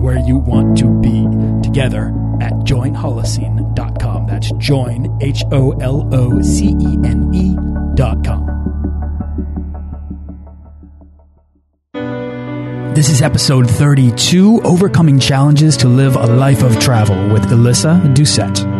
where you want to be together at joinholocene.com. That's join, H O L O C E N E.com. This is episode 32 Overcoming Challenges to Live a Life of Travel with Elisa Doucette.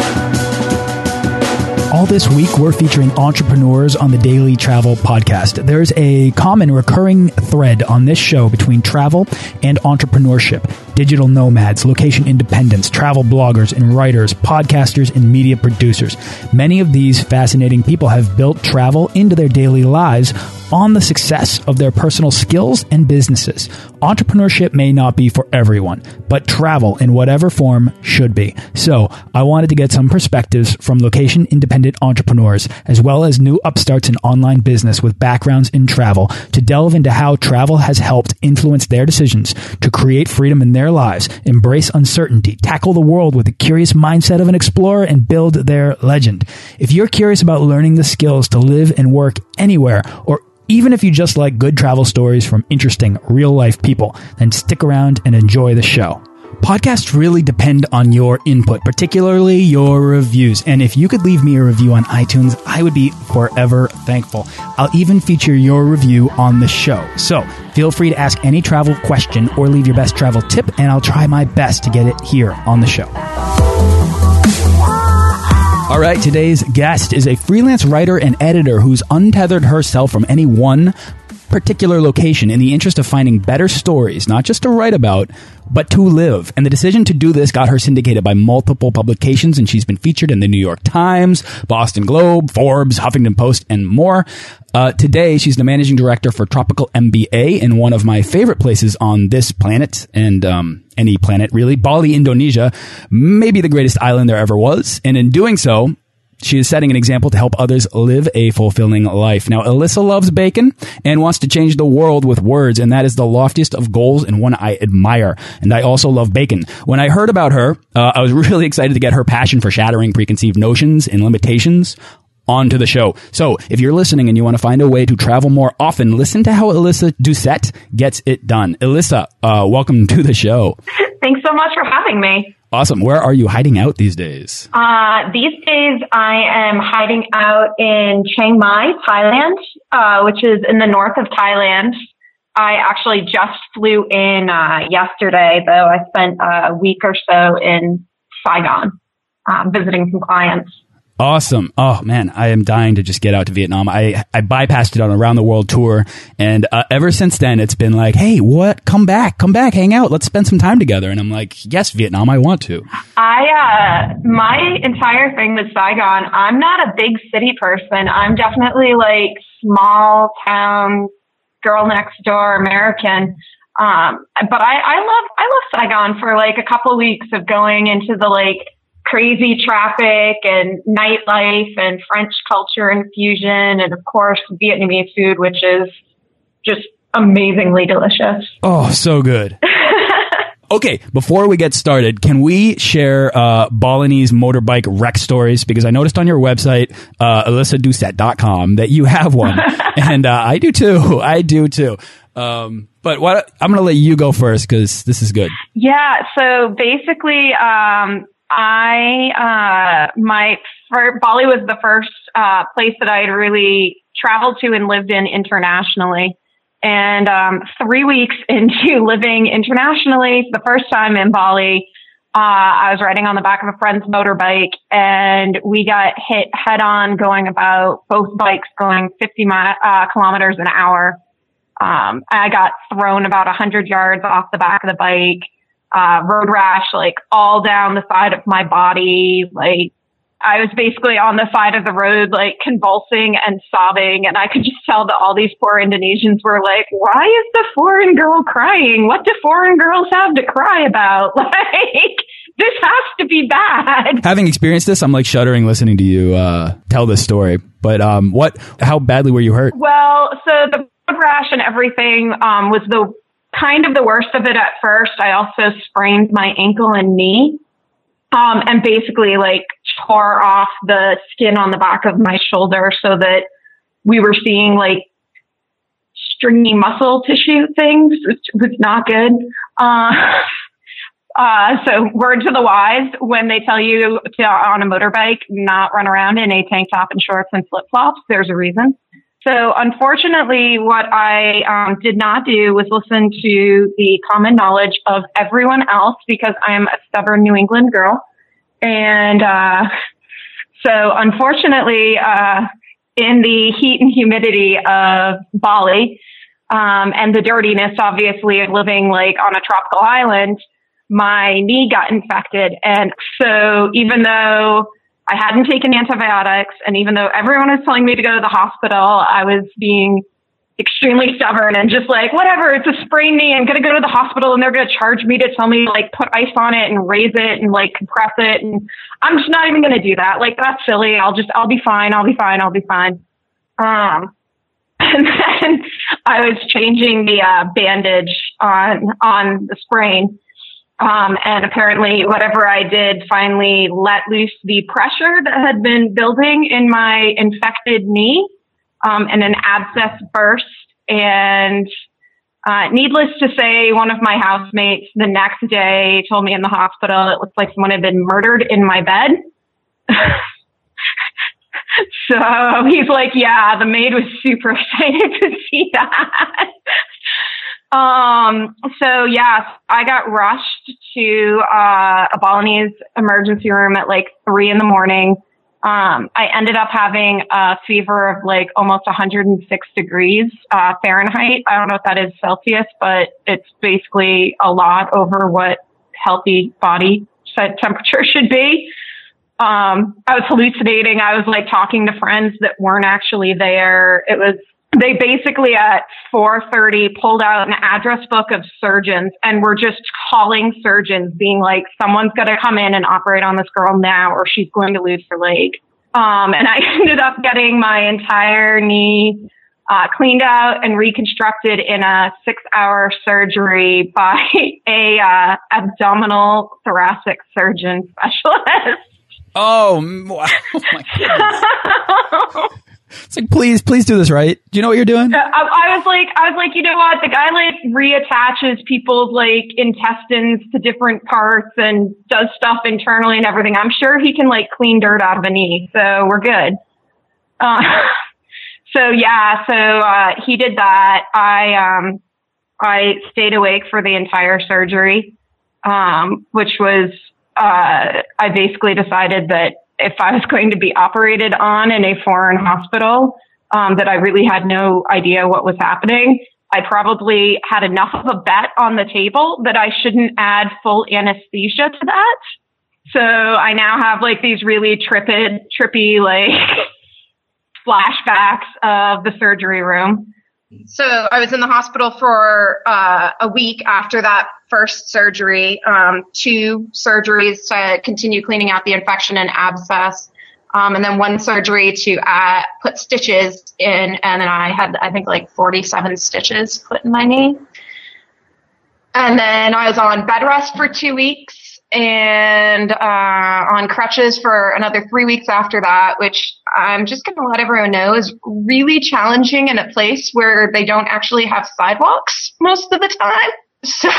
All this week, we're featuring entrepreneurs on the Daily Travel Podcast. There's a common recurring thread on this show between travel and entrepreneurship digital nomads, location independents, travel bloggers and writers, podcasters and media producers. Many of these fascinating people have built travel into their daily lives on the success of their personal skills and businesses. Entrepreneurship may not be for everyone, but travel in whatever form should be. So I wanted to get some perspectives from location independent entrepreneurs, as well as new upstarts in online business with backgrounds in travel to delve into how travel has helped influence their decisions to create freedom in their lives, embrace uncertainty, tackle the world with the curious mindset of an explorer, and build their legend. If you're curious about learning the skills to live and work anywhere or even if you just like good travel stories from interesting real life people, then stick around and enjoy the show. Podcasts really depend on your input, particularly your reviews. And if you could leave me a review on iTunes, I would be forever thankful. I'll even feature your review on the show. So feel free to ask any travel question or leave your best travel tip, and I'll try my best to get it here on the show. All right, today's guest is a freelance writer and editor who's untethered herself from any one particular location in the interest of finding better stories, not just to write about, but to live. And the decision to do this got her syndicated by multiple publications, and she's been featured in the New York Times, Boston Globe, Forbes, Huffington Post, and more. Uh, today, she's the managing director for Tropical MBA in one of my favorite places on this planet and um, any planet, really, Bali, Indonesia, maybe the greatest island there ever was. And in doing so, she is setting an example to help others live a fulfilling life. Now, Alyssa loves bacon and wants to change the world with words, and that is the loftiest of goals and one I admire. And I also love bacon. When I heard about her, uh, I was really excited to get her passion for shattering preconceived notions and limitations onto the show. So if you're listening and you want to find a way to travel more often, listen to how Alyssa Doucette gets it done. Alyssa, uh, welcome to the show. Thanks so much for having me. Awesome. Where are you hiding out these days? Uh, these days, I am hiding out in Chiang Mai, Thailand, uh, which is in the north of Thailand. I actually just flew in uh, yesterday, though I spent a week or so in Saigon um, visiting some clients. Awesome. Oh man, I am dying to just get out to Vietnam. I, I bypassed it on a round the world tour. And uh, ever since then, it's been like, hey, what? Come back, come back, hang out. Let's spend some time together. And I'm like, yes, Vietnam, I want to. I, uh, my entire thing with Saigon, I'm not a big city person. I'm definitely like small town girl next door American. Um, but I, I love, I love Saigon for like a couple weeks of going into the like, crazy traffic and nightlife and French culture infusion and of course Vietnamese food, which is just amazingly delicious. Oh, so good. Okay, before we get started, can we share uh, Balinese motorbike wreck stories? Because I noticed on your website, uh, ElisaDoucette.com, that you have one. and uh, I do too. I do too. Um, but what I'm going to let you go first because this is good. Yeah. So basically, um, I uh, my Bali was the first uh, place that I had really traveled to and lived in internationally. And um, three weeks into living internationally, the first time in Bali, uh, I was riding on the back of a friend's motorbike and we got hit head on going about both bikes going 50 mi- uh, kilometers an hour. Um, I got thrown about 100 yards off the back of the bike, uh, road rash like all down the side of my body, like I was basically on the side of the road, like convulsing and sobbing. And I could just tell that all these poor Indonesians were like, why is the foreign girl crying? What do foreign girls have to cry about? Like, this has to be bad. Having experienced this, I'm like shuddering listening to you, uh, tell this story. But, um, what, how badly were you hurt? Well, so the road rash and everything, um, was the kind of the worst of it at first. I also sprained my ankle and knee. Um, and basically like tore off the skin on the back of my shoulder so that we were seeing like stringy muscle tissue things, which was not good. Uh, uh, so word to the wise, when they tell you to, on a motorbike, not run around in a tank top and shorts and flip flops, there's a reason. So unfortunately, what I um, did not do was listen to the common knowledge of everyone else because I'm a stubborn New England girl. And, uh, so unfortunately, uh, in the heat and humidity of Bali, um, and the dirtiness, obviously, of living like on a tropical island, my knee got infected. And so even though I hadn't taken antibiotics and even though everyone was telling me to go to the hospital, I was being extremely stubborn and just like, whatever, it's a sprained knee. I'm going to go to the hospital and they're going to charge me to tell me like put ice on it and raise it and like compress it. And I'm just not even going to do that. Like that's silly. I'll just, I'll be fine. I'll be fine. I'll be fine. Um, and then I was changing the uh, bandage on, on the sprain. Um, and apparently whatever I did finally let loose the pressure that had been building in my infected knee um, and an abscess burst. And uh, needless to say, one of my housemates the next day told me in the hospital it looked like someone had been murdered in my bed. so he's like, yeah, the maid was super excited to see that. Um, so yeah, I got rushed to uh, a Balinese emergency room at like three in the morning. Um, I ended up having a fever of like almost 106 degrees uh, Fahrenheit. I don't know if that is Celsius, but it's basically a lot over what healthy body temperature should be. Um, I was hallucinating. I was like talking to friends that weren't actually there. It was they basically at 4.30 pulled out an address book of surgeons and were just calling surgeons being like someone's going to come in and operate on this girl now or she's going to lose her leg. Um, and i ended up getting my entire knee uh, cleaned out and reconstructed in a six hour surgery by a uh, abdominal thoracic surgeon specialist. Oh, oh my goodness It's like, please, please do this right. Do you know what you're doing? I, I, was like, I was like, you know what? The guy like reattaches people's like intestines to different parts and does stuff internally and everything. I'm sure he can like clean dirt out of a knee. So we're good. Uh, so yeah, so, uh, he did that. I, um, I stayed awake for the entire surgery, um, which was, uh, I basically decided that if I was going to be operated on in a foreign hospital, um, that I really had no idea what was happening. I probably had enough of a bet on the table that I shouldn't add full anesthesia to that. So I now have like these really trippy, trippy, like flashbacks of the surgery room. So I was in the hospital for uh, a week after that first surgery, um, two surgeries to continue cleaning out the infection and abscess, um, and then one surgery to uh, put stitches in. And then I had, I think, like 47 stitches put in my knee. And then I was on bed rest for two weeks and uh, on crutches for another three weeks after that, which I'm just going to let everyone know is really challenging in a place where they don't actually have sidewalks most of the time. So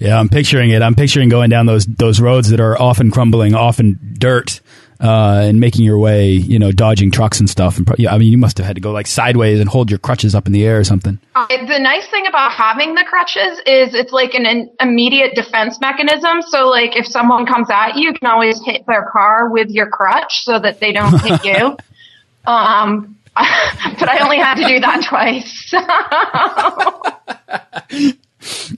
yeah, I'm picturing it. I'm picturing going down those those roads that are often crumbling, often dirt, uh, and making your way, you know, dodging trucks and stuff. And I mean, you must have had to go like sideways and hold your crutches up in the air or something. Uh, the nice thing about having the crutches is it's like an, an immediate defense mechanism. So like if someone comes at you, you can always hit their car with your crutch so that they don't hit you. Um, but I only had to do that twice.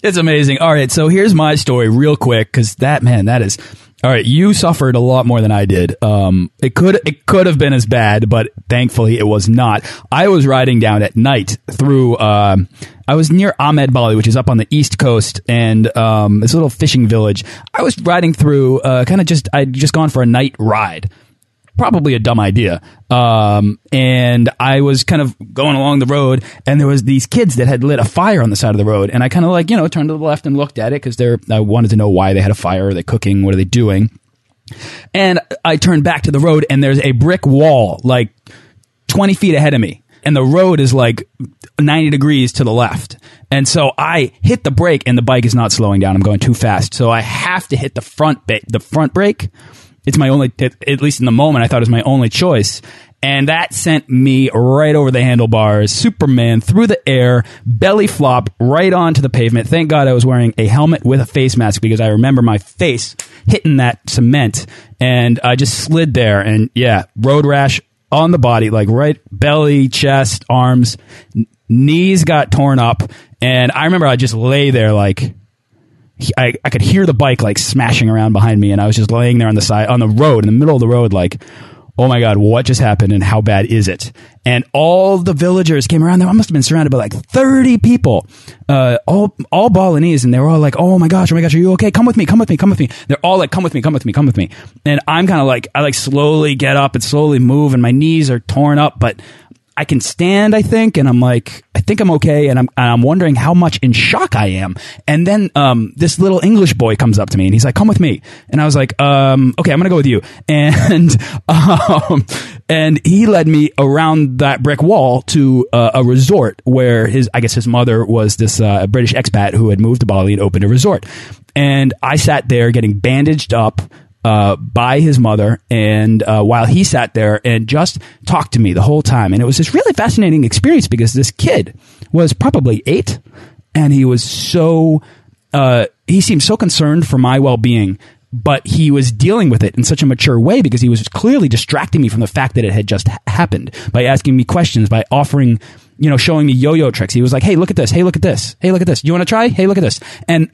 it's amazing. All right, so here's my story real quick because that man, that is all right. You suffered a lot more than I did. Um, it could it could have been as bad, but thankfully it was not. I was riding down at night through. Uh, I was near Amed Bali, which is up on the east coast, and um, this little fishing village. I was riding through, uh, kind of just I'd just gone for a night ride probably a dumb idea. Um, and I was kind of going along the road, and there was these kids that had lit a fire on the side of the road, and I kind of like you know turned to the left and looked at it because they're I wanted to know why they had a fire. Are they cooking? What are they doing? And I turned back to the road, and there's a brick wall like twenty feet ahead of me. And the road is like 90 degrees to the left. And so I hit the brake and the bike is not slowing down. I'm going too fast. So I have to hit the front the front brake it's my only, at least in the moment, I thought it was my only choice. And that sent me right over the handlebars, Superman through the air, belly flop right onto the pavement. Thank God I was wearing a helmet with a face mask because I remember my face hitting that cement and I just slid there. And yeah, road rash on the body, like right belly, chest, arms, knees got torn up. And I remember I just lay there like, I, I could hear the bike like smashing around behind me and I was just laying there on the side on the road in the middle of the road like oh my god what just happened and how bad is it? And all the villagers came around there. I must have been surrounded by like 30 people uh, all all Balinese and they were all like oh my gosh oh my gosh are you okay? Come with me come with me come with me. They're all like come with me come with me come with me. And I'm kind of like I like slowly get up and slowly move and my knees are torn up but I can stand, I think, and I'm like, I think I'm okay, and I'm and I'm wondering how much in shock I am. And then um, this little English boy comes up to me and he's like, "Come with me," and I was like, um, "Okay, I'm gonna go with you." And um, and he led me around that brick wall to uh, a resort where his, I guess, his mother was this uh, British expat who had moved to Bali and opened a resort. And I sat there getting bandaged up uh, by his mother, and uh, while he sat there and just talked to me the whole time, and it was this really fascinating experience because this kid was probably eight, and he was so uh, he seemed so concerned for my well being. But he was dealing with it in such a mature way because he was clearly distracting me from the fact that it had just happened by asking me questions, by offering you know, showing me yo-yo tricks. He was like, "Hey, look at this. Hey, look at this. Hey, look at this. You want to try? Hey, look at this." And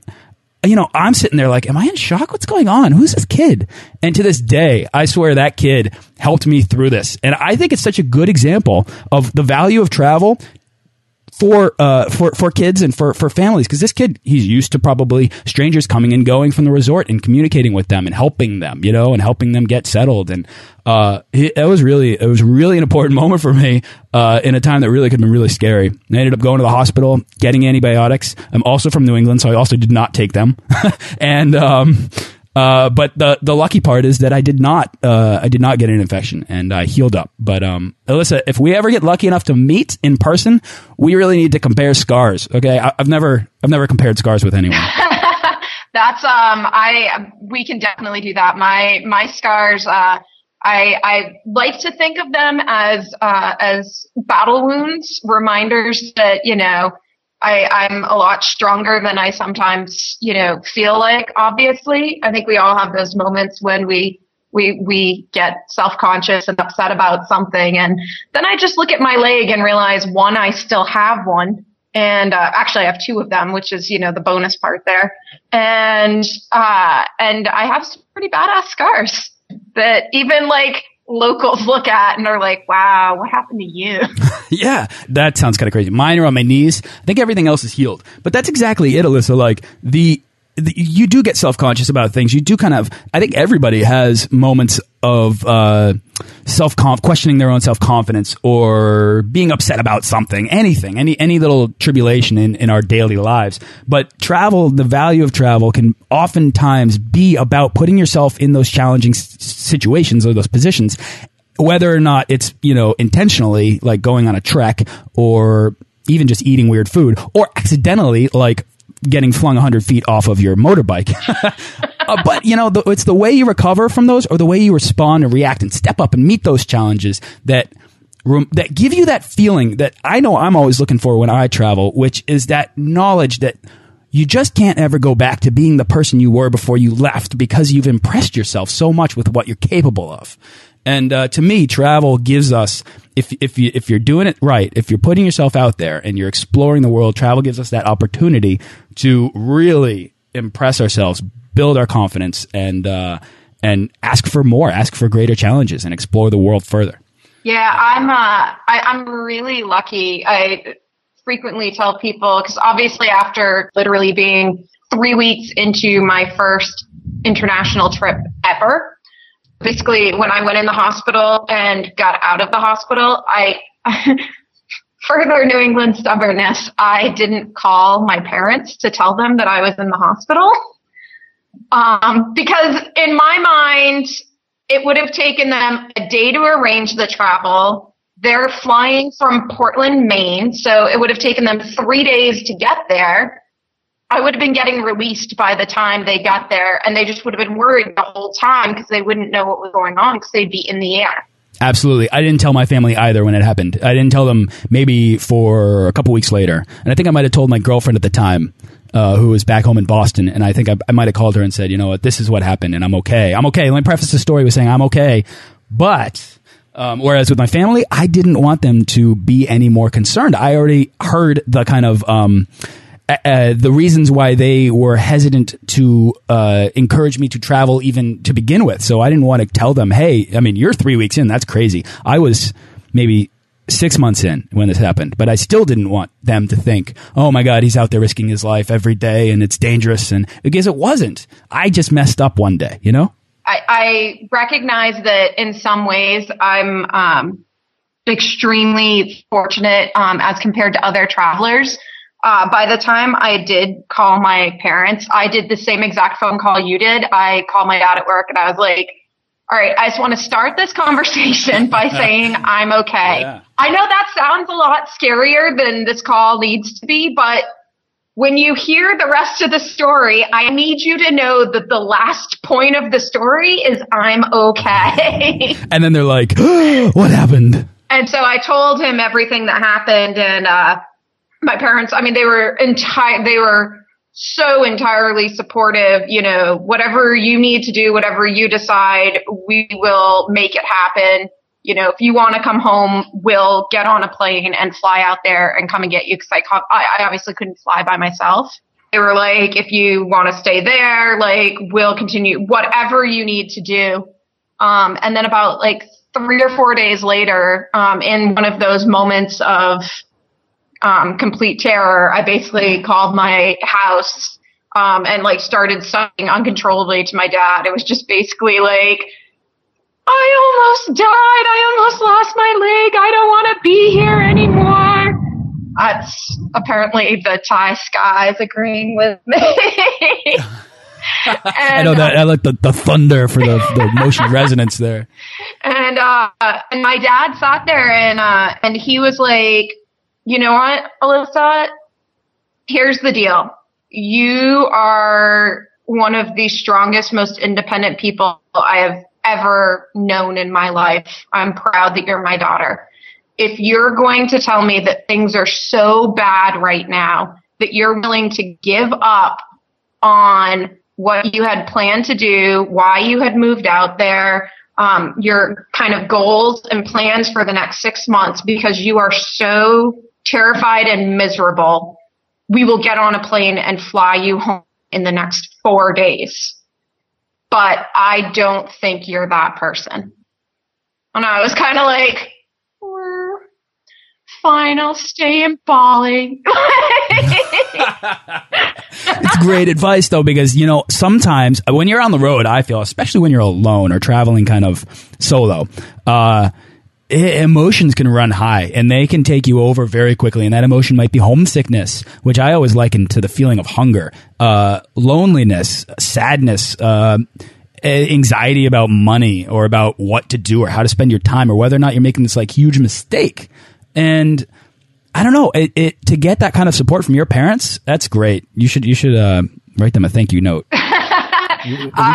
you know, I'm sitting there like, am I in shock? What's going on? Who's this kid? And to this day, I swear that kid helped me through this. And I think it's such a good example of the value of travel for uh, for for kids and for for families because this kid he's used to probably strangers coming and going from the resort and communicating with them and helping them you know and helping them get settled and uh, it, it was really it was really an important moment for me uh, in a time that really could have been really scary. I ended up going to the hospital, getting antibiotics. I'm also from New England, so I also did not take them, and um, uh, but the the lucky part is that I did not uh, I did not get an infection and I healed up. But um, Alyssa, if we ever get lucky enough to meet in person, we really need to compare scars. Okay, I, have never I've never compared scars with anyone. That's um I we can definitely do that. My my scars. Uh, I, I like to think of them as uh, as battle wounds, reminders that you know I, I'm a lot stronger than I sometimes, you know, feel like, obviously. I think we all have those moments when we, we, we get self-conscious and upset about something. And then I just look at my leg and realize one, I still have one. And, uh, actually I have two of them, which is, you know, the bonus part there. And, uh, and I have some pretty badass scars that even like locals look at and are like, wow, what happened to you? yeah, that sounds kind of crazy. Mine are on my knees. I think everything else is healed. But that's exactly it, Alyssa. Like, the you do get self conscious about things. You do kind of. I think everybody has moments of uh, self questioning their own self confidence or being upset about something, anything, any any little tribulation in in our daily lives. But travel, the value of travel, can oftentimes be about putting yourself in those challenging situations or those positions, whether or not it's you know intentionally like going on a trek or even just eating weird food or accidentally like getting flung 100 feet off of your motorbike. uh, but you know, the, it's the way you recover from those, or the way you respond and react and step up and meet those challenges that that give you that feeling that I know I'm always looking for when I travel, which is that knowledge that you just can't ever go back to being the person you were before you left because you've impressed yourself so much with what you're capable of. And uh, to me, travel gives us if if you if you're doing it right, if you're putting yourself out there and you're exploring the world, travel gives us that opportunity to really impress ourselves, build our confidence, and uh, and ask for more, ask for greater challenges, and explore the world further. Yeah, I'm uh, I, I'm really lucky. I frequently tell people because obviously after literally being three weeks into my first international trip ever, basically when I went in the hospital and got out of the hospital, I further New England stubbornness, I didn't call my parents to tell them that I was in the hospital. Um, because in my mind, it would have taken them a day to arrange the travel, they're flying from Portland, Maine, so it would have taken them three days to get there. I would have been getting released by the time they got there, and they just would have been worried the whole time because they wouldn't know what was going on because they'd be in the air. Absolutely. I didn't tell my family either when it happened. I didn't tell them maybe for a couple weeks later. And I think I might have told my girlfriend at the time, uh, who was back home in Boston. And I think I, I might have called her and said, you know what, this is what happened and I'm okay. I'm okay. Let me preface the story with saying I'm okay. But um, whereas with my family, I didn't want them to be any more concerned. I already heard the kind of um, uh, the reasons why they were hesitant to uh, encourage me to travel even to begin with. So I didn't want to tell them, "Hey, I mean, you're three weeks in. That's crazy." I was maybe six months in when this happened, but I still didn't want them to think, "Oh my God, he's out there risking his life every day, and it's dangerous." And because it wasn't, I just messed up one day, you know. I, I recognize that in some ways I'm um, extremely fortunate um, as compared to other travelers. Uh, by the time I did call my parents, I did the same exact phone call you did. I called my dad at work and I was like, all right, I just want to start this conversation by saying I'm okay. Yeah. I know that sounds a lot scarier than this call needs to be, but when you hear the rest of the story, I need you to know that the last point of the story is I'm okay. and then they're like, oh, what happened? And so I told him everything that happened and, uh, my parents, I mean, they were entire, they were so entirely supportive, you know, whatever you need to do, whatever you decide, we will make it happen you know, if you want to come home, we'll get on a plane and fly out there and come and get you. Cause I, I obviously couldn't fly by myself. They were like, if you want to stay there, like we'll continue whatever you need to do. Um, and then about like three or four days later, um, in one of those moments of, um, complete terror, I basically called my house, um, and like started sobbing uncontrollably to my dad. It was just basically like, I almost died. I almost lost my leg. I don't want to be here anymore. That's apparently the Thai skies agreeing with me. and, I know that. I like the, the thunder for the, the motion resonance there. And, uh, and my dad sat there and, uh, and he was like, you know what, Alyssa? Here's the deal. You are one of the strongest, most independent people I have ever known in my life. I'm proud that you're my daughter. If you're going to tell me that things are so bad right now that you're willing to give up on what you had planned to do, why you had moved out there, um, your kind of goals and plans for the next six months because you are so terrified and miserable, we will get on a plane and fly you home in the next four days but I don't think you're that person. And I was kind of like, fine, I'll stay in Bali. it's great advice though, because, you know, sometimes when you're on the road, I feel, especially when you're alone or traveling kind of solo, uh, emotions can run high and they can take you over very quickly. And that emotion might be homesickness, which I always liken to the feeling of hunger, uh, loneliness, sadness, uh, anxiety about money or about what to do or how to spend your time or whether or not you're making this like huge mistake. And I don't know, it, it to get that kind of support from your parents, that's great. You should, you should, uh, write them a thank you note.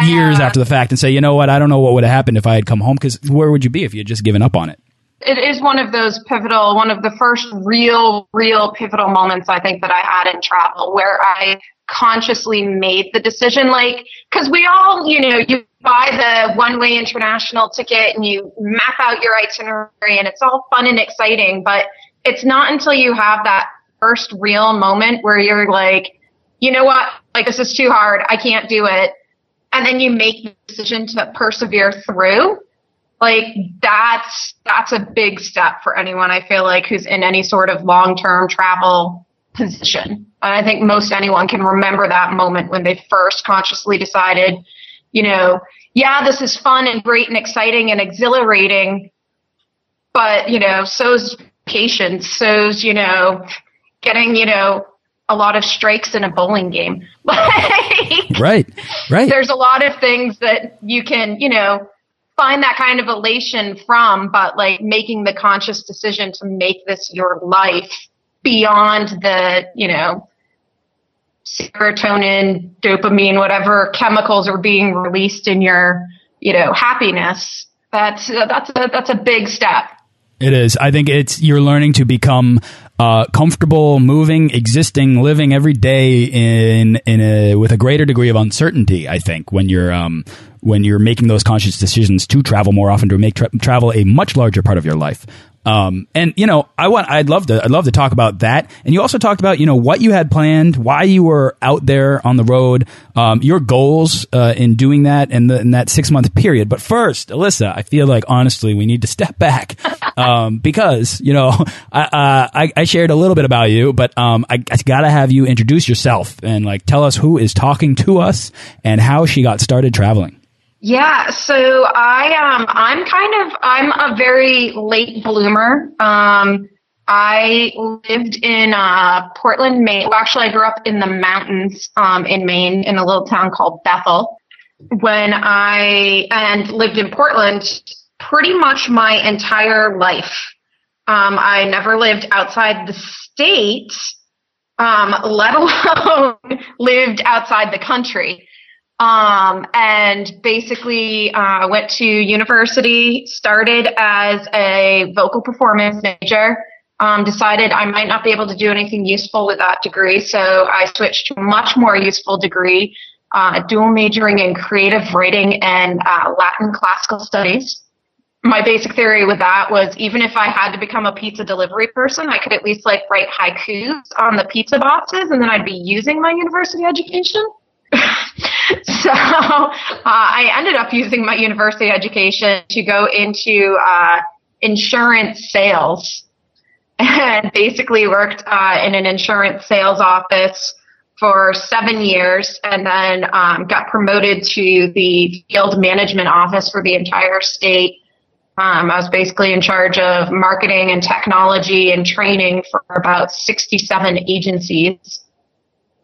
years uh, after the fact and say, you know what, I don't know what would have happened if I had come home because where would you be if you had just given up on it? It is one of those pivotal, one of the first real, real pivotal moments I think that I had in travel where I consciously made the decision. Like, cause we all, you know, you buy the one way international ticket and you map out your itinerary and it's all fun and exciting, but it's not until you have that first real moment where you're like, you know what? Like, this is too hard. I can't do it. And then you make the decision to persevere through like that's that's a big step for anyone I feel like who's in any sort of long-term travel position. And I think most anyone can remember that moment when they first consciously decided, you know, yeah, this is fun and great and exciting and exhilarating, but you know, so's patience, so's, you know, getting, you know, a lot of strikes in a bowling game. like, right, right. There's a lot of things that you can, you know, find that kind of elation from, but like making the conscious decision to make this your life beyond the, you know, serotonin, dopamine, whatever chemicals are being released in your, you know, happiness. That's that's a, that's a big step. It is. I think it's you're learning to become uh, comfortable, moving, existing, living every day in in a with a greater degree of uncertainty. I think when you're um, when you're making those conscious decisions to travel more often to make tra travel a much larger part of your life. Um, and you know, I want, I'd love to, I'd love to talk about that. And you also talked about, you know, what you had planned, why you were out there on the road, um, your goals uh, in doing that in, the, in that six month period. But first, Alyssa, I feel like honestly we need to step back um, because you know I, uh, I, I shared a little bit about you, but um, I, I got to have you introduce yourself and like tell us who is talking to us and how she got started traveling. Yeah, so I um I'm kind of I'm a very late bloomer. Um I lived in uh Portland, Maine. Well, actually I grew up in the mountains um in Maine in a little town called Bethel. When I and lived in Portland pretty much my entire life. Um I never lived outside the state um let alone lived outside the country. Um, and basically, uh, went to university, started as a vocal performance major, um, decided I might not be able to do anything useful with that degree. So I switched to a much more useful degree, uh, dual majoring in creative writing and uh, Latin classical studies. My basic theory with that was even if I had to become a pizza delivery person, I could at least like write haikus on the pizza boxes and then I'd be using my university education. so uh, I ended up using my university education to go into uh, insurance sales and basically worked uh, in an insurance sales office for seven years and then um, got promoted to the field management office for the entire state. Um, I was basically in charge of marketing and technology and training for about 67 agencies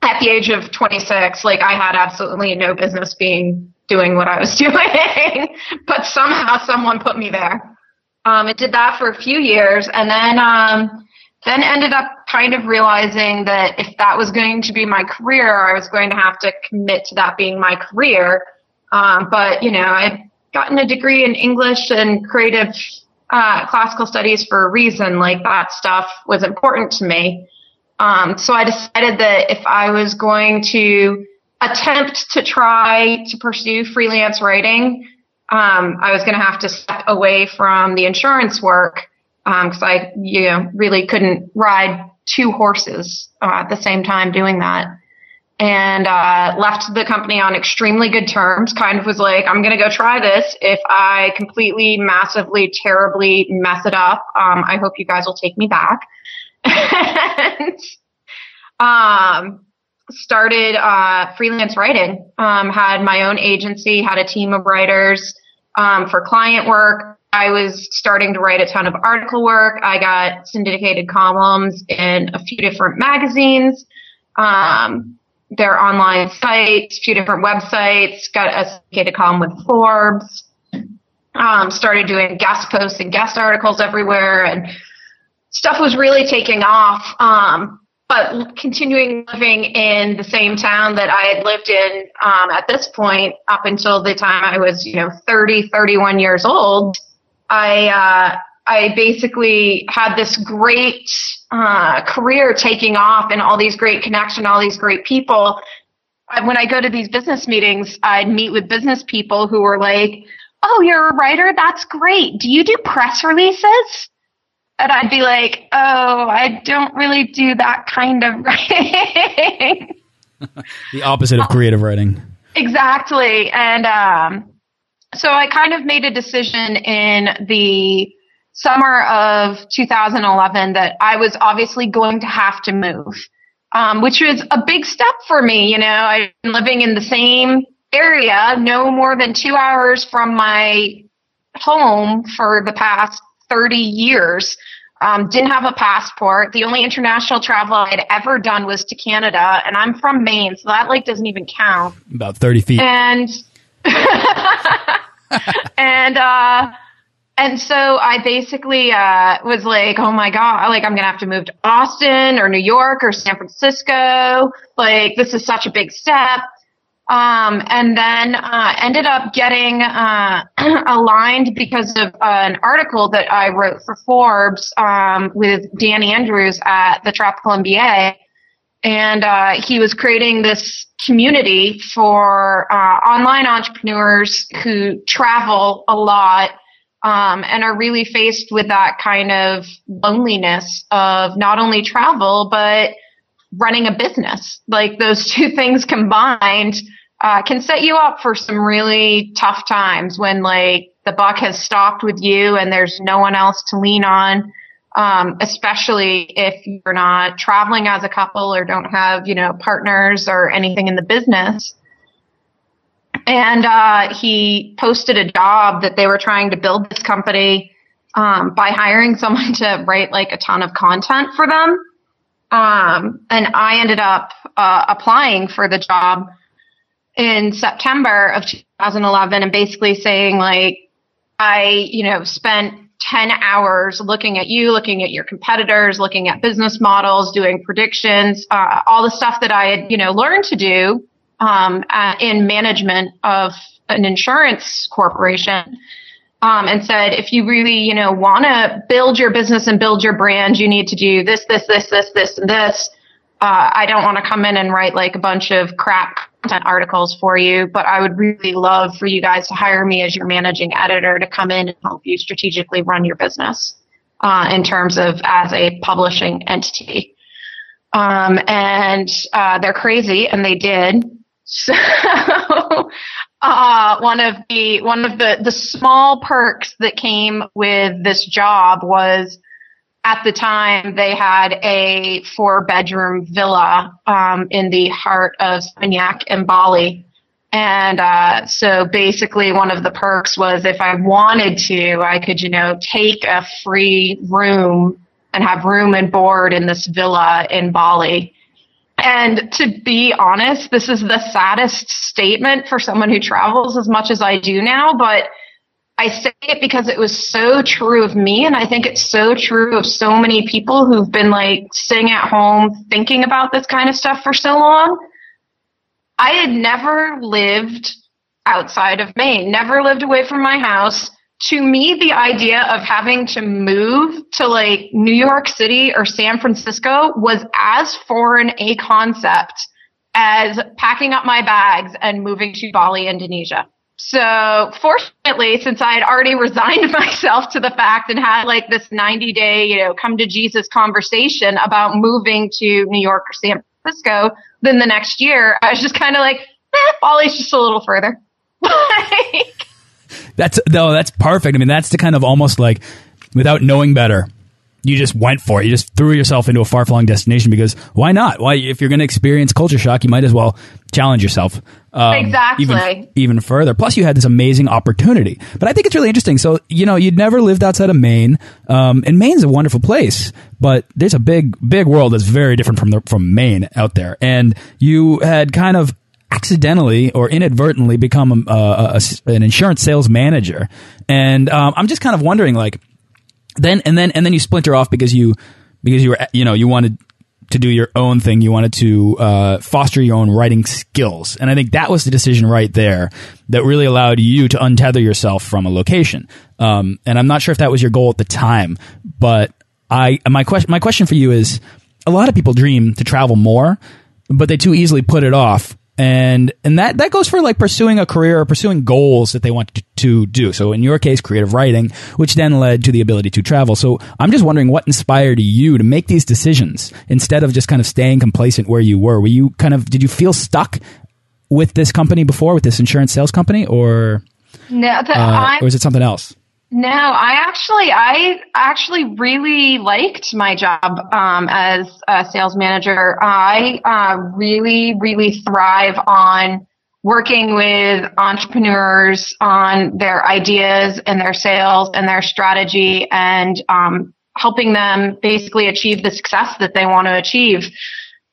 at the age of 26, like I had absolutely no business being doing what I was doing, but somehow someone put me there. Um, it did that for a few years and then, um, then ended up kind of realizing that if that was going to be my career, I was going to have to commit to that being my career. Um, but you know, I'd gotten a degree in English and creative, uh, classical studies for a reason. Like that stuff was important to me. Um, so I decided that if I was going to attempt to try to pursue freelance writing, um, I was going to have to step away from the insurance work because um, I, you know, really couldn't ride two horses uh, at the same time doing that. And uh, left the company on extremely good terms. Kind of was like, I'm going to go try this. If I completely, massively, terribly mess it up, um, I hope you guys will take me back and um, started uh, freelance writing. Um, had my own agency, had a team of writers um, for client work. I was starting to write a ton of article work. I got syndicated columns in a few different magazines, um, their online sites, a few different websites. Got a syndicated column with Forbes. Um, started doing guest posts and guest articles everywhere, and stuff was really taking off. Um, but continuing living in the same town that I had lived in um, at this point up until the time I was, you know, 30, 31 years old, I uh, I basically had this great uh, career taking off and all these great connections, all these great people. When I go to these business meetings, I'd meet with business people who were like, "Oh, you're a writer? That's great. Do you do press releases?" And I'd be like, "Oh, I don't really do that kind of writing." the opposite of creative writing. Exactly, and um, so I kind of made a decision in the summer of 2011 that I was obviously going to have to move, um, which was a big step for me. You know, I've been living in the same area, no more than two hours from my home for the past 30 years. Um, didn't have a passport. The only international travel I'd ever done was to Canada, and I'm from Maine, so that like doesn't even count. About 30 feet. And and uh, and so I basically uh, was like, oh my god, like I'm gonna have to move to Austin or New York or San Francisco. Like this is such a big step. Um, and then uh, ended up getting uh, aligned because of uh, an article that I wrote for Forbes um, with Dan Andrews at the Tropical MBA, and uh, he was creating this community for uh, online entrepreneurs who travel a lot. Um, and are really faced with that kind of loneliness of not only travel, but running a business. Like those two things combined uh, can set you up for some really tough times when like the buck has stopped with you and there's no one else to lean on. Um, especially if you're not traveling as a couple or don't have, you know, partners or anything in the business. And uh, he posted a job that they were trying to build this company um, by hiring someone to write like a ton of content for them. Um, and I ended up uh, applying for the job in September of 2011 and basically saying like, I, you know, spent 10 hours looking at you, looking at your competitors, looking at business models, doing predictions, uh, all the stuff that I had, you know, learned to do, um, uh, in management of an insurance corporation. Um, and said, if you really, you know, want to build your business and build your brand, you need to do this, this, this, this, this, this. Uh, I don't want to come in and write like a bunch of crap content articles for you, but I would really love for you guys to hire me as your managing editor to come in and help you strategically run your business uh, in terms of as a publishing entity. Um, and uh, they're crazy, and they did. So uh, one of the one of the the small perks that came with this job was at the time they had a four bedroom villa um, in the heart of Seminyak in Bali. And uh, so basically, one of the perks was if I wanted to, I could, you know, take a free room and have room and board in this villa in Bali. And to be honest, this is the saddest statement for someone who travels as much as I do now, but I say it because it was so true of me. And I think it's so true of so many people who've been like sitting at home thinking about this kind of stuff for so long. I had never lived outside of Maine, never lived away from my house. To me, the idea of having to move to like New York City or San Francisco was as foreign a concept as packing up my bags and moving to Bali, Indonesia. So fortunately, since I had already resigned myself to the fact and had like this 90 day, you know, come to Jesus conversation about moving to New York or San Francisco, then the next year I was just kind of like, eh, Bali's just a little further. like, that's no, that's perfect. I mean, that's the kind of almost like without knowing better, you just went for it. You just threw yourself into a far flung destination because why not? Why, if you're going to experience culture shock, you might as well challenge yourself. Um, exactly. Even, even further. Plus, you had this amazing opportunity. But I think it's really interesting. So, you know, you'd never lived outside of Maine. Um, and Maine's a wonderful place, but there's a big, big world that's very different from the, from Maine out there. And you had kind of accidentally or inadvertently become a, a, a, an insurance sales manager. And um, I'm just kind of wondering, like, then and then and then you splinter off because you because you were you know you wanted to do your own thing. You wanted to uh, foster your own writing skills, and I think that was the decision right there that really allowed you to untether yourself from a location. Um, and I'm not sure if that was your goal at the time, but I my question my question for you is: a lot of people dream to travel more, but they too easily put it off and and that that goes for like pursuing a career or pursuing goals that they want to, to, do. So in your case creative writing which then led to the ability to travel. So i'm just wondering what inspired you to make these decisions instead of just kind of staying complacent where you were. Were you kind of did you feel stuck with this company before with this insurance sales company or no uh, or is it something else no, I actually, I actually really liked my job um, as a sales manager. I uh, really, really thrive on working with entrepreneurs on their ideas and their sales and their strategy and um, helping them basically achieve the success that they want to achieve.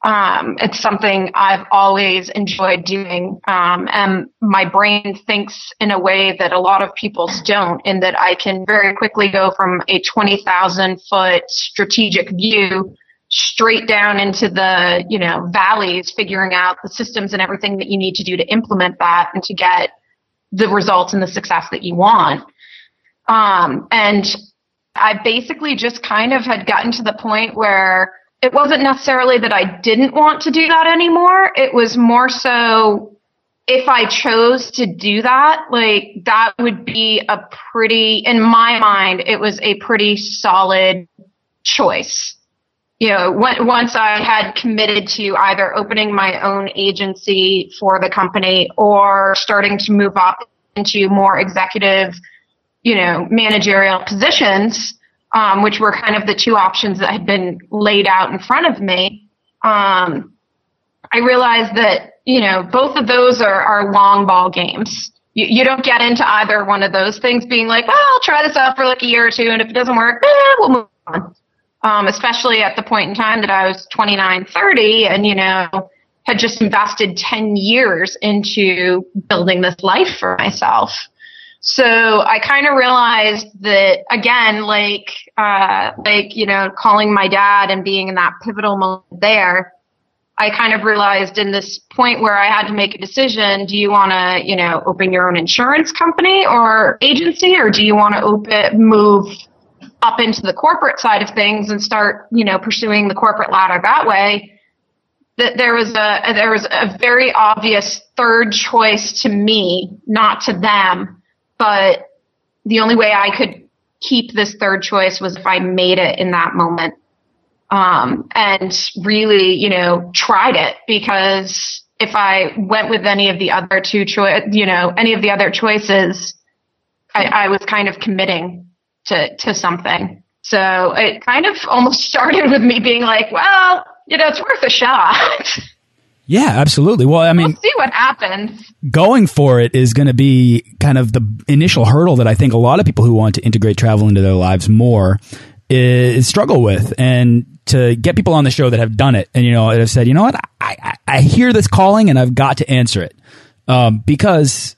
Um, it's something I've always enjoyed doing. Um, and my brain thinks in a way that a lot of people's don't, in that I can very quickly go from a 20,000 foot strategic view straight down into the, you know, valleys, figuring out the systems and everything that you need to do to implement that and to get the results and the success that you want. Um, and I basically just kind of had gotten to the point where it wasn't necessarily that I didn't want to do that anymore. It was more so if I chose to do that, like that would be a pretty, in my mind, it was a pretty solid choice. You know, once I had committed to either opening my own agency for the company or starting to move up into more executive, you know, managerial positions, um, which were kind of the two options that had been laid out in front of me, um, I realized that, you know, both of those are, are long ball games. You, you, don't get into either one of those things being like, well, I'll try this out for like a year or two, and if it doesn't work, eh, we'll move on. Um, especially at the point in time that I was 29, 30, and, you know, had just invested 10 years into building this life for myself. So I kind of realized that again, like, uh, like, you know, calling my dad and being in that pivotal moment there, I kind of realized in this point where I had to make a decision, do you want to, you know, open your own insurance company or agency or do you want to open, move up into the corporate side of things and start, you know, pursuing the corporate ladder that way? That there was a, there was a very obvious third choice to me, not to them but the only way I could keep this third choice was if I made it in that moment. Um, and really, you know, tried it because if I went with any of the other two choice, you know, any of the other choices, I, I was kind of committing to, to something. So it kind of almost started with me being like, well, you know, it's worth a shot. Yeah, absolutely. Well, I mean, we'll see what happens. Going for it is going to be kind of the initial hurdle that I think a lot of people who want to integrate travel into their lives more is struggle with. And to get people on the show that have done it and, you know, have said, you know what, I, I, I hear this calling and I've got to answer it. Um, because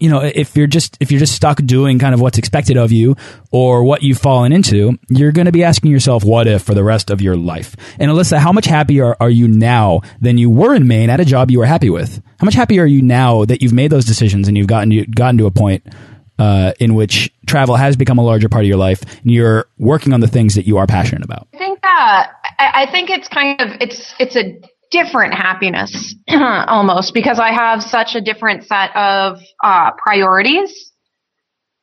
you know, if you're just if you're just stuck doing kind of what's expected of you or what you've fallen into, you're going to be asking yourself what if for the rest of your life. And Elisa, how much happier are you now than you were in Maine at a job you were happy with? How much happier are you now that you've made those decisions and you've gotten you gotten to a point uh, in which travel has become a larger part of your life and you're working on the things that you are passionate about? I think that I I think it's kind of it's it's a different happiness almost because I have such a different set of uh, priorities.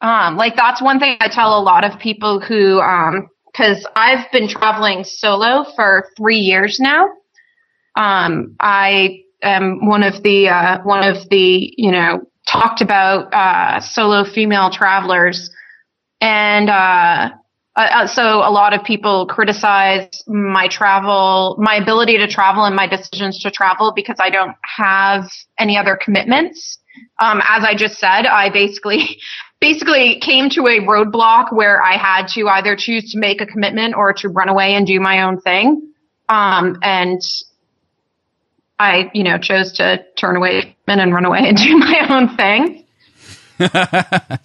Um, like that's one thing I tell a lot of people who, um, cause I've been traveling solo for three years now. Um, I am one of the, uh, one of the, you know, talked about, uh, solo female travelers. And, uh, uh, so a lot of people criticize my travel, my ability to travel and my decisions to travel because I don't have any other commitments. Um, as I just said, I basically, basically came to a roadblock where I had to either choose to make a commitment or to run away and do my own thing. Um, and I, you know, chose to turn away and run away and do my own thing.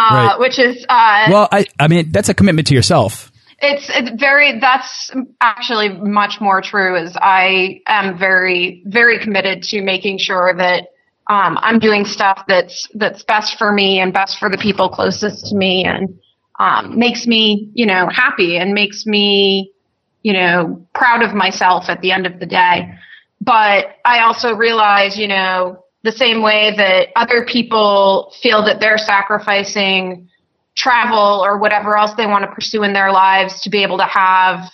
Uh, right. which is uh, well, I I mean that's a commitment to yourself. It's, it's very, that's actually much more true is I am very, very committed to making sure that um, I'm doing stuff that's, that's best for me and best for the people closest to me and, um, makes me, you know, happy and makes me, you know, proud of myself at the end of the day. But I also realize, you know, the same way that other people feel that they're sacrificing travel or whatever else they want to pursue in their lives to be able to have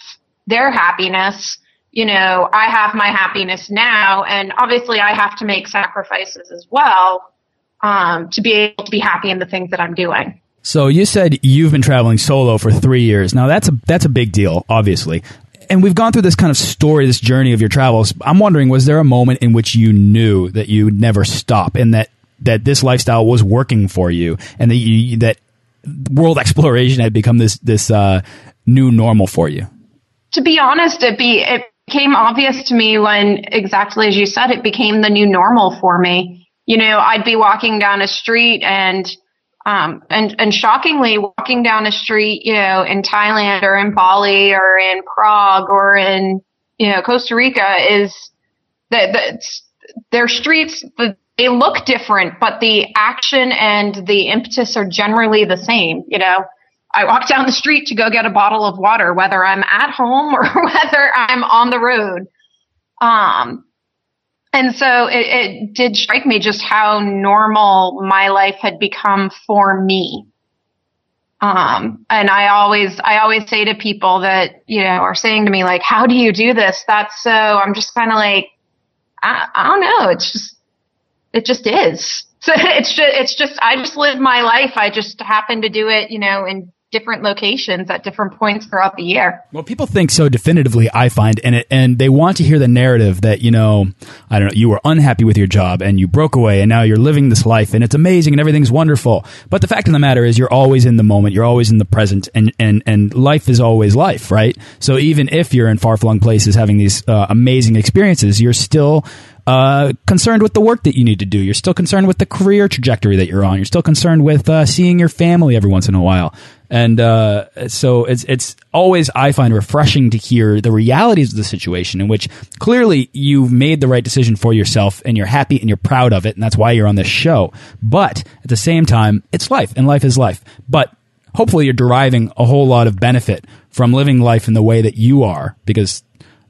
their happiness. You know, I have my happiness now, and obviously I have to make sacrifices as well um, to be able to be happy in the things that I'm doing. So you said you've been traveling solo for three years. Now that's a that's a big deal, obviously. And we've gone through this kind of story, this journey of your travels. I'm wondering, was there a moment in which you knew that you would never stop, and that that this lifestyle was working for you, and that you, that world exploration had become this this uh, new normal for you? To be honest, it be it became obvious to me when exactly as you said, it became the new normal for me. You know, I'd be walking down a street and um, and and shockingly, walking down a street, you know, in Thailand or in Bali or in Prague or in you know Costa Rica is that the, their streets they look different, but the action and the impetus are generally the same. You know, I walk down the street to go get a bottle of water, whether I'm at home or whether I'm on the road. Um, and so it, it did strike me just how normal my life had become for me. Um, and I always, I always say to people that, you know, are saying to me, like, how do you do this? That's so, I'm just kind of like, I, I don't know. It's just, it just is. So it's just, it's just, I just live my life. I just happen to do it, you know, in different locations at different points throughout the year. Well, people think so definitively, I find, and it, and they want to hear the narrative that you know, I don't know, you were unhappy with your job and you broke away, and now you're living this life, and it's amazing and everything's wonderful. But the fact of the matter is, you're always in the moment, you're always in the present, and and and life is always life, right? So even if you're in far flung places having these uh, amazing experiences, you're still uh, concerned with the work that you need to do. You're still concerned with the career trajectory that you're on. You're still concerned with uh, seeing your family every once in a while. And uh, so it's it's always I find refreshing to hear the realities of the situation in which clearly you've made the right decision for yourself and you're happy and you're proud of it and that's why you're on this show. But at the same time, it's life and life is life. But hopefully you're deriving a whole lot of benefit from living life in the way that you are because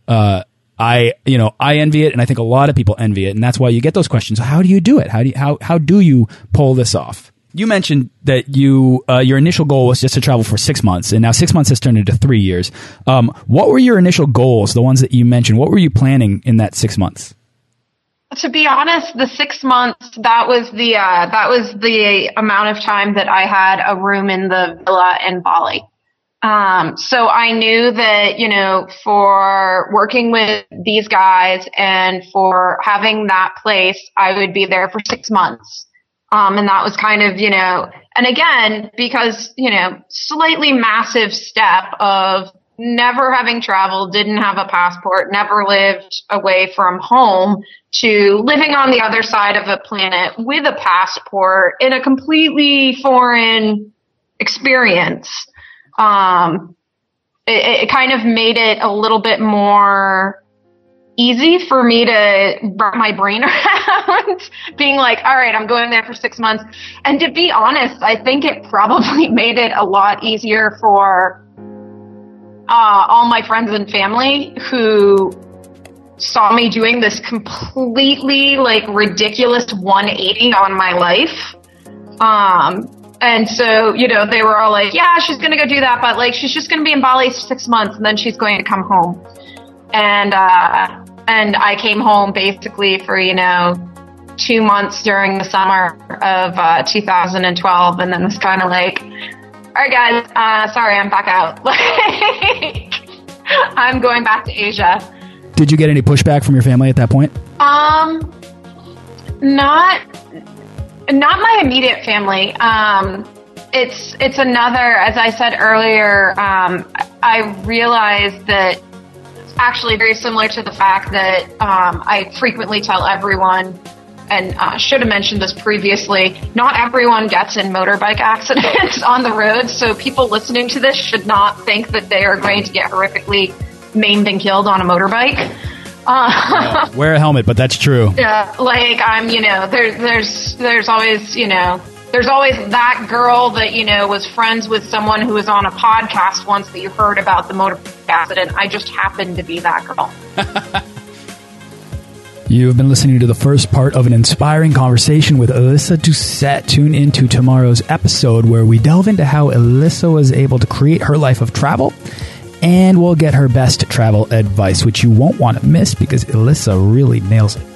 uh, I, you know, I envy it, and I think a lot of people envy it, and that's why you get those questions. How do you do it? How do you, how how do you pull this off? You mentioned that you uh, your initial goal was just to travel for six months, and now six months has turned into three years. Um, what were your initial goals? The ones that you mentioned. What were you planning in that six months? To be honest, the six months that was the uh, that was the amount of time that I had a room in the villa in Bali. Um, so I knew that, you know, for working with these guys and for having that place, I would be there for six months. Um, and that was kind of, you know, and again, because, you know, slightly massive step of never having traveled, didn't have a passport, never lived away from home to living on the other side of a planet with a passport in a completely foreign experience um, it, it kind of made it a little bit more easy for me to wrap my brain around being like, all right, I'm going there for six months. And to be honest, I think it probably made it a lot easier for uh, all my friends and family who saw me doing this completely like ridiculous 180 on my life. Um, and so, you know, they were all like, yeah, she's going to go do that, but like, she's just going to be in Bali for six months and then she's going to come home. And, uh, and I came home basically for, you know, two months during the summer of, uh, 2012 and then was kind of like, all right, guys, uh, sorry, I'm back out. Like, I'm going back to Asia. Did you get any pushback from your family at that point? Um, not not my immediate family. Um, it's it's another, as I said earlier. Um, I realized that actually very similar to the fact that um, I frequently tell everyone and uh, should have mentioned this previously. Not everyone gets in motorbike accidents on the road, so people listening to this should not think that they are going to get horrifically maimed and killed on a motorbike. Uh, wear a helmet, but that's true. Yeah, like I'm, you know, there, there's there's always, you know, there's always that girl that you know was friends with someone who was on a podcast once that you heard about the motorbike accident. I just happened to be that girl. You have been listening to the first part of an inspiring conversation with Elisa Doucette. Tune into tomorrow's episode where we delve into how Elisa was able to create her life of travel and we'll get her best travel advice, which you won't want to miss because Elisa really nails it.